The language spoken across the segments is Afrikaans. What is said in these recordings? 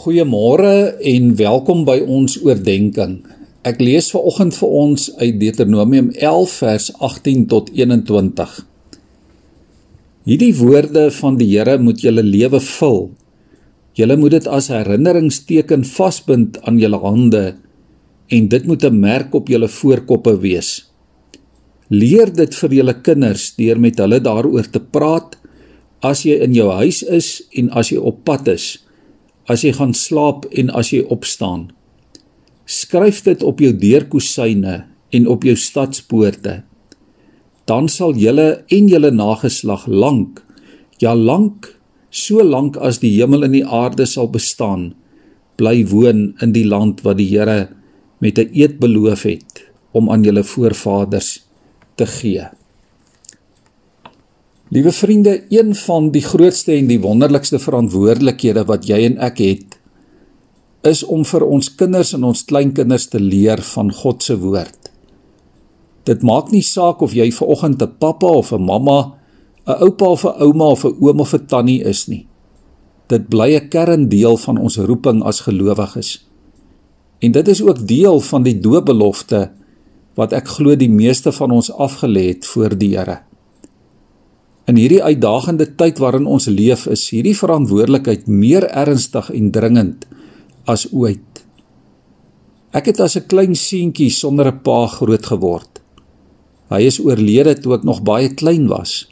Goeiemôre en welkom by ons oordeenking. Ek lees vanoggend vir ons uit Deuteronomium 11 vers 18 tot 21. Hierdie woorde van die Here moet julle lewe vul. Julle moet dit as herinneringsteken vasbind aan julle hande en dit moet 'n merk op julle voorkoppe wees. Leer dit vir julle kinders deur met hulle daaroor te praat as jy in jou huis is en as jy op pad is as jy gaan slaap en as jy opstaan. Skryf dit op jou deurkusyne en op jou stadspoorte. Dan sal julle en julle nageslag lank, ja lank, so lank as die hemel en die aarde sal bestaan, bly woon in die land wat die Here met 'n eed beloof het om aan julle voorvaders te gee. Liewe vriende, een van die grootste en die wonderlikste verantwoordelikhede wat jy en ek het, is om vir ons kinders en ons kleinkinders te leer van God se woord. Dit maak nie saak of jy ver oggend 'n pappa of 'n mamma, 'n oupa of 'n ouma of 'n oom of 'n tannie is nie. Dit bly 'n kerndeel van ons roeping as gelowiges. En dit is ook deel van die doopbelofte wat ek glo die meeste van ons afgelê het voor die Here. In hierdie uitdagende tyd waarin ons leef, is hierdie verantwoordelikheid meer ernstig en dringend as ooit. Ek het as 'n klein seentjie sonder 'n pa groot geword. Hy is oorlede toe ek nog baie klein was.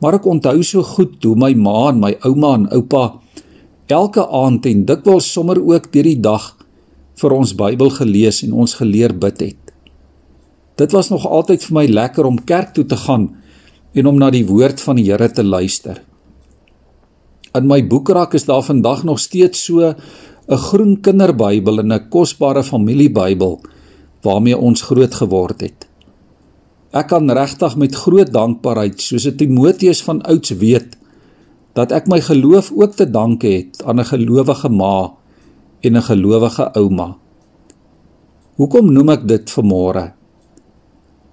Maar ek onthou so goed hoe my ma en my ouma en oupa elke aand en dikwels sommer ook deur die dag vir ons Bybel gelees en ons geleer bid het. Dit was nog altyd vir my lekker om kerk toe te gaan en om na die woord van die Here te luister. In my boekrak is daar vandag nog steeds so 'n groen kinderbybel en 'n kosbare familiebybel waarmee ons groot geword het. Ek kan regtig met groot dankbaarheid soos Timoteus van ouds weet dat ek my geloof ook te danke het aan 'n gelowige ma en 'n gelowige ouma. Hoekom noem ek dit vanmôre?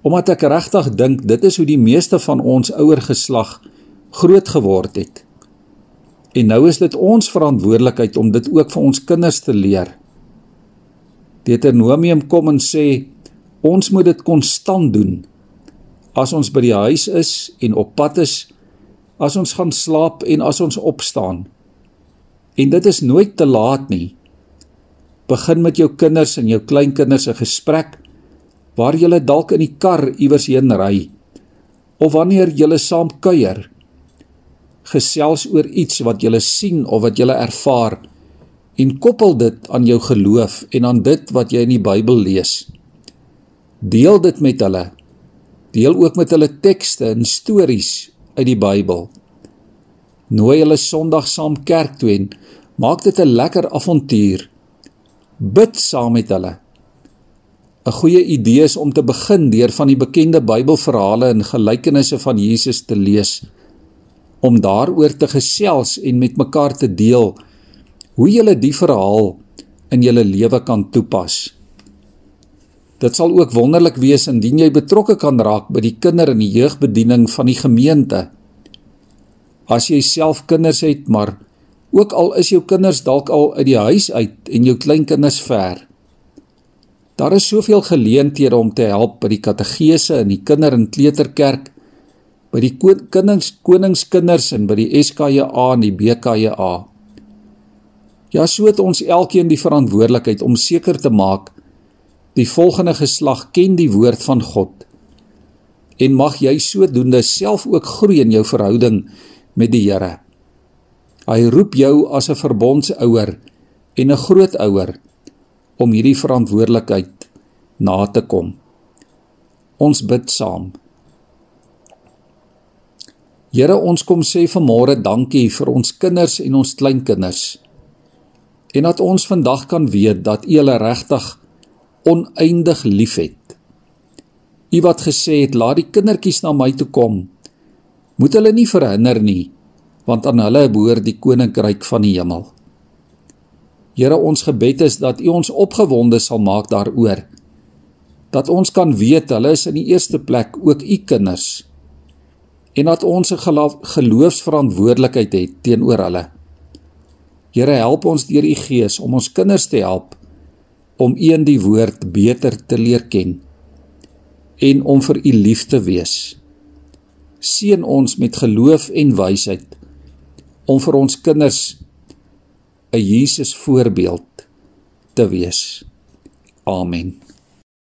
Omdat ek regtig dink dit is hoe die meeste van ons ouer geslag groot geword het. En nou is dit ons verantwoordelikheid om dit ook vir ons kinders te leer. Deuteronomium kom en sê ons moet dit konstant doen. As ons by die huis is en op pad is, as ons gaan slaap en as ons opstaan. En dit is nooit te laat nie. Begin met jou kinders en jou kleinkinders 'n gesprek waar jy dalk in die kar iewers heen ry of wanneer jy saam kuier gesels oor iets wat jy sien of wat jy ervaar en koppel dit aan jou geloof en aan dit wat jy in die Bybel lees. Deel dit met hulle. Deel ook met hulle tekste en stories uit die Bybel. Nooi hulle Sondag saam kerk toe en maak dit 'n lekker avontuur. Bid saam met hulle 'n goeie idee is om te begin deur van die bekende Bybelverhale en gelykenisse van Jesus te lees om daaroor te gesels en met mekaar te deel hoe jy die verhaal in jou lewe kan toepas. Dit sal ook wonderlik wees indien jy betrokke kan raak by die kinder- en die jeugbediening van die gemeente. As jy self kinders het, maar ook al is jou kinders dalk al uit die huis uit en jou kleinkinders ver, Daar is soveel geleenthede om te help by die kategese in die kinder- en kleuterkerk, by die konings koningskinders en by die SKJA en die BKJA. Ja, so het ons elkeen die verantwoordelikheid om seker te maak die volgende geslag ken die woord van God. En mag jy sodoende self ook groei in jou verhouding met die Here. Hy roep jou as 'n verbondsouer en 'n grootouer om hierdie verantwoordelikheid na te kom. Ons bid saam. Here, ons kom sê vanmôre dankie vir ons kinders en ons kleinkinders. En dat ons vandag kan weet dat U hulle regtig oneindig liefhet. U wat gesê het, laat die kindertjies na my toe kom. Moet hulle nie verhinder nie, want aan hulle behoort die koninkryk van die hemel. Here ons gebed is dat U ons opgewonde sal maak daaroor dat ons kan weet hulle is in die eerste plek ook U kinders en dat ons 'n geloofsverantwoordelikheid het teenoor hulle. Here, help ons deur u Gees om ons kinders te help om in die woord beter te leer ken en om vir U lief te wees. Seën ons met geloof en wysheid om vir ons kinders 'n Jesus voorbeeld te wees. Amen.